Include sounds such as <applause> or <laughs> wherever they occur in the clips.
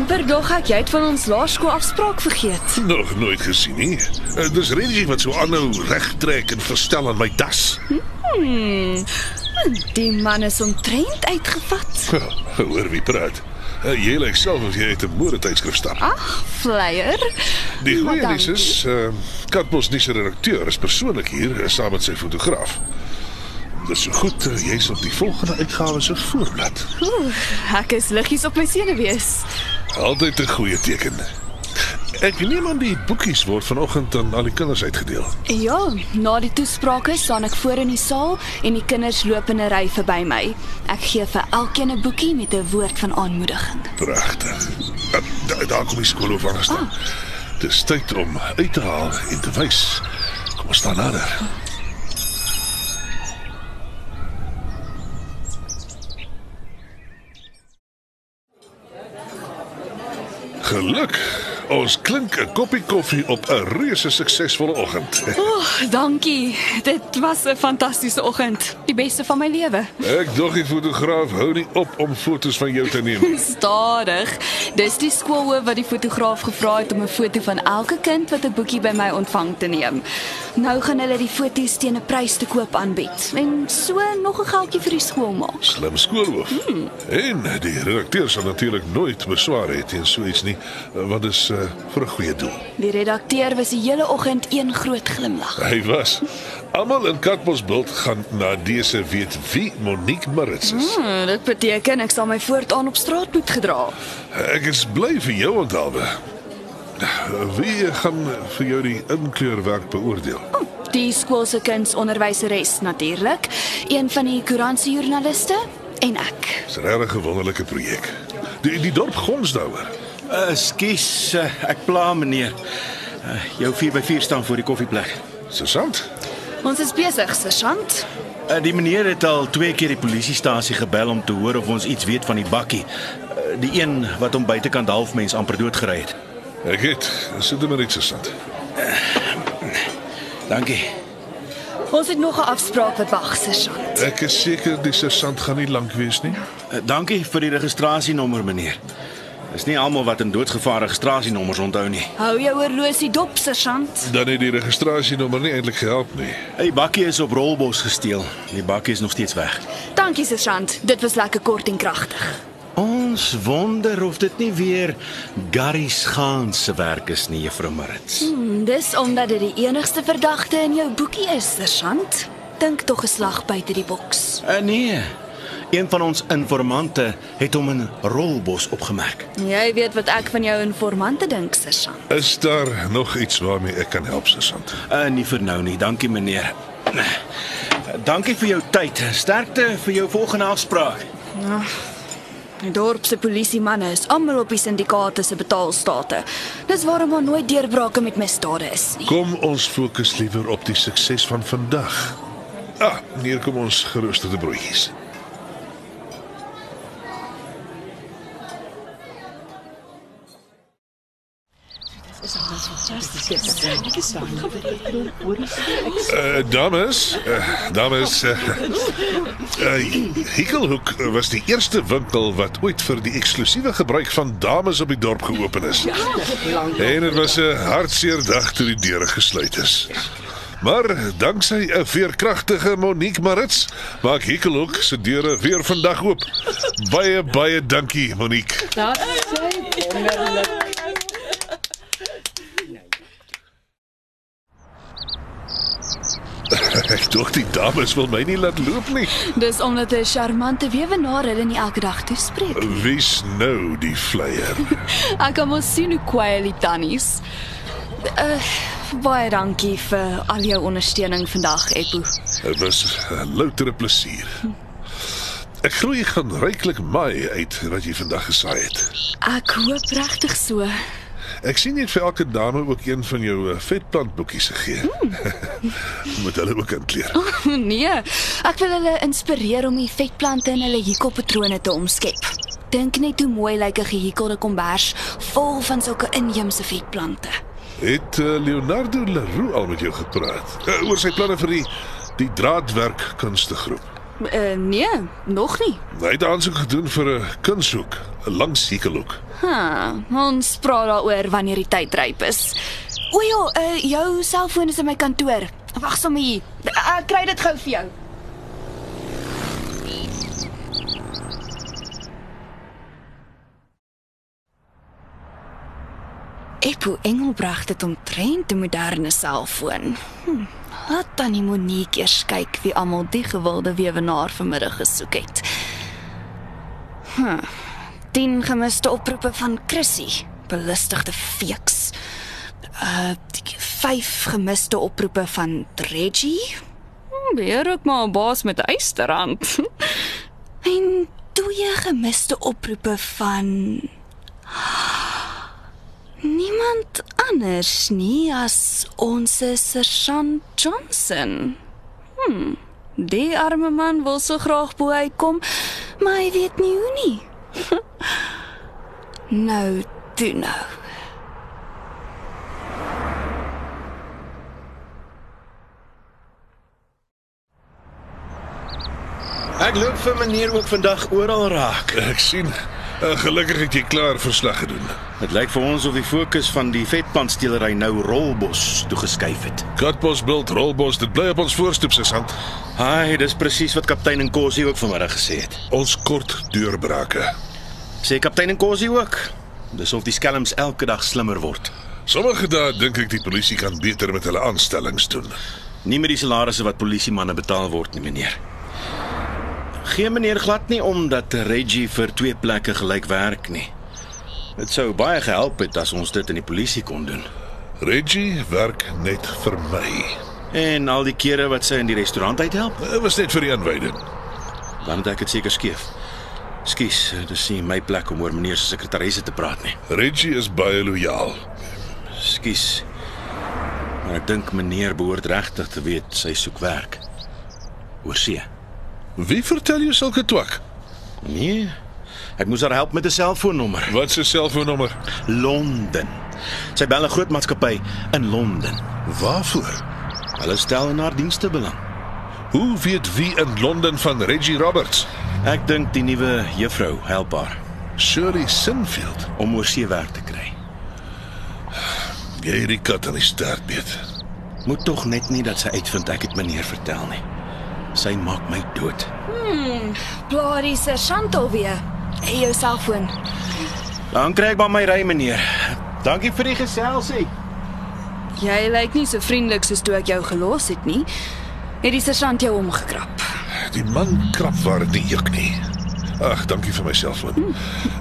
Amper dog ek jy het van ons laerskool afspraak vergeet. Nog nooit gesien nie. Uh, dis Reggie wat so aanhou regtrek en verstel aan my das. Hmm. Die man is omtrent uitgevat. <laughs> Hoor wie praat. Uh, jy lyk self of jy uit 'n modetydskrif stap. Ag, flyer. Die goeie nuus is, uh, Katbos nie se redakteur is persoonlik hier saam met sy fotograaf. Dis so goed, uh, jy's op die volgende uitgawe se voorblad. Oeh, ek is liggies op my senuwees. Altyd 'n goeie teken. Ek neem aan die boekies word vanoggend aan al die kinders uitgedeel. Ja, na die toesprake staan ek voor in die saal en die kinders loop in 'n ry verby my. Ek gee vir elkeen 'n boekie met 'n woord van aanmoediging. Pragtig. Da, daar kom die skoolhoof aan staan. Ah. Dis tyd om uit te haal en te wys. Kom ons staan nader. Geluk. Ons klink 'n koppie koffie op 'n reuse suksesvolle oggend. O, oh, dankie. Dit was 'n fantastiese oggend. Die beste van my lewe. Ek dog die fotograaf hou nie op om foto's van jou te neem. <laughs> Stadig. Dis die skoolhoof wat die fotograaf gevra het om 'n foto van elke kind wat 'n boekie by my ontvang te neem. Nou gaan hulle die foto's teen 'n prys te koop aanbied en so nog 'n geldjie vir die skool maak. Slim skoolhoof. Hmm. En die redakteur sal natuurlik nooit beswaar hê teen so iets nie, want dit is uh, vir 'n goeie doel. Die redakteur was die hele oggend een groot glimlag. Hy was. Almal in Katbosbult gaan na dese weet wie Monique Marits is. Hmm, dit beteken ek sal my voortaan op straat moet gedra. Ek is bly vir jou onthaalwe. Wie gaan vir jou die inkleurwerk beoordeel? Oh, die skool se kunsonderwyseres natuurlik, een van die koerantse joernaliste en ek. Dis 'n regtig wonderlike projek. Die die dorp gons daaroor. Ekskuus, uh, ek pla meneer. Uh, jou 4x4 staan voor die koffieplek. Sergeant. Ons is besig, sergeant. Uh, die meneer het al twee keer die polisiestasie gebel om te hoor of ons iets weet van die bakkie. Uh, die een wat hom buitekant halfmens amper doodgery het. Ek het, sit maar net sergeant. Uh, dankie. Ons het nog 'n afspraak wat wag, sergeant. Ek is seker die sergeant gaan nie lank wees nie. Uh, dankie vir die registrasienommer meneer. Dis nie almal wat in doodgevaar registrasienommers onthou nie. Hou jou horlosie dop, sergeant. Dan het die registrasienommer nie eintlik gehelp nie. Die bakkie is op Rolbos gesteel. Die bakkie is nog steeds weg. Dankie, sergeant. Dit was lekker kort en kragtig. Ons wonder of dit nie weer Gary Schaan se werk is nie, Juffrou Marits. Hmm, dis omdat dit die enigste verdagte in jou boekie is, sergeant. Dink tog 'n slag buite die boks. Uh, nee. Een van ons informante het hom in Rolbos opgemerk. Jy weet wat ek van jou informante dink, sergeant. Is daar nog iets waarmee ek kan help, sergeant? Uh nie vir nou nie. Dankie meneer. Dankie vir jou tyd. Sterkte vir jou volgende afspraak. Nou, die dorp se polisiemanne is almal op die syndikaate se betaalstate. Dis waarom daar nooit deurbrake met misdade is nie. Kom ons fokus liewer op die sukses van vandag. Ah, hier kom ons geroosterde broodjies. Uh, dames, uh, dames, uh, uh, Hikkelhoek was die eerste winkel wat ooit vir die eksklusiewe gebruik van dames op die dorp geopen is. En dit was 'n hartseer dag toe die deure gesluit is. Maar danksy 'n veerkragtige Monique Marits maak Hikkelhoek se deure weer vandag oop. Baie baie dankie Monique. Dat sê wonderlik. Dink die dames wil my nie laat loop nie. Dis omdat 'n charmante weewenaar hulle nie elke dag toespreek. Wie's nou die flyer? <laughs> Ek kom ons sien hoe kwai die tannies. Uh, baie dankie vir al jou ondersteuning vandag, Epo. Dit was 'n loutere plesier. Ek glo jy gaan ryklik maai uit wat jy vandag gesaai het. Ek hoop regtig so. Ek sien het vir elke dame ook een van jou uh, vetplantboekies gegee. <laughs> Moet hulle ook inkleer. Nee, ek wil hulle inspireer om die vetplante in hulle hekelpatrone te omskep. Dink net hoe mooi lyk 'n gehekelde kombers vol van sulke inheemse vetplante. Het uh, Leonardo Leroux al met jou gepraat uh, oor sy planne vir die die draadwerk kunstegroep? Uh, nee, nog nie. Hy het aansoek gedoen vir 'n kunshoek, 'n lang siekelhoek. Ha, ons praat daaroor wanneer die tyd ryp is. O ja, uh, jou selfoon is in my kantoor. Wag sommer hier. Ek kry dit gou vir jou. Eppo Engelbregt het omtrent 'n moderne selfoon. Hm. Laat dan die Monique eers kyk wie almal die gewilde weewenaar vanmiddag gesoek het. Hm. 10 gemiste oproepe van Chrissy, belustigde feeks. Uh 5 gemiste oproepe van Reggie. Hm, Weer ook maar 'n baas met 'n eysterhand. <laughs> en twee gemiste oproepe van Niemand anders nie as ons sergeant Johnson. Hm. Die arme man wil so graag bo uitkom, maar hy weet nie hoe nie. <laughs> nou, toe nou. Ek loop vir meneer ook vandag oral raak. Ek sien. Uh, gelukkig het jy klaar verslag gedoen. Dit lyk vir ons of die fokus van die vetplantsteelery nou Rolbos toegeskuif het. Katbosbult, Rolbos, dit bly op ons voorstoep se sand. Haai, dis presies wat kaptein Nkosi ook vanmiddag gesê het. Ons kort deurbrake. Sê kaptein Nkosi ook. Dis of die skelms elke dag slimmer word. Sommige dae dink ek die polisie kan beter met hulle aanstellings doen. Nie met die salarisse wat polisiemanne betaal word nie, meneer. Geen meneer glad nie omdat Reggie vir twee plekke gelyk werk nie. Dit sou baie gehelp het as ons dit in die polisie kon doen. Reggie werk net vir my. En al die kere wat sy in die restaurant uithelp, Dit was net vir die aanwyding. dan het ek dit seker skeef. Skus, dis nie my plek om oor meneer se sekretaresse te praat nie. Reggie is baie lojaal. Skus. Maar ek dink meneer behoort regtig te weet sy soek werk. Oor see. Wie vertel jou sulke twak? Nee. Ek moes haar help met 'n selfoonnommer. Wat se selfoonnommer? Londen. Sy bel 'n groot maatskappy in Londen. Waarvoor? Hulle stel in haar dienste belang. Hoe weet wie in Londen van Reggie Roberts? Ek dink die nuwe juffrou help haar Shirley Sinfield. om oor see werk te kry. Jy het die kat aan die staart beet. Moet tog net nie dat sy uitvind ek het meneer vertel nie. Sy maak my dood. Bloody sergeant alweer. Hey, jou selfoon. Dan kry ek maar my ry meneer. Dankie vir die geselsie. Jy lyk nie so vriendelik soos toe ek jou gelos het nie. Het die sergeant jou omgekrap? Die man krap waar dit nie juk nie. Ag, dankie vir my selfoon.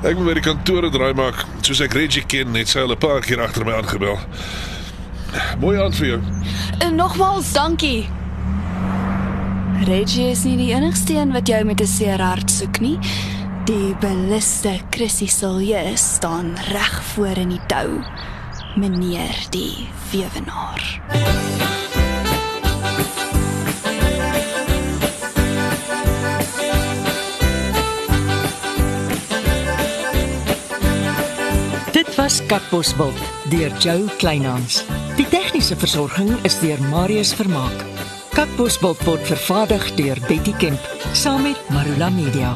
Ek moet by die kantore draai maak. Soos ek Reggie ken, het sy al 'n paar keer agter my aangebel. Mooi aand vir jou. En nogmaals dankie. Reggie is nie die enigste een wat jou met 'n seer hart soek nie. Die beliste Chrissy Silje staan reg voor in die tou. Meneer die weewenaar. Dit was Katbosveld deur Jo Kleinhans. Die tegniese versorging is deur Marius Vermaak. Katbosveld word vervaardig deur Betty Kemp saam met Marula Media.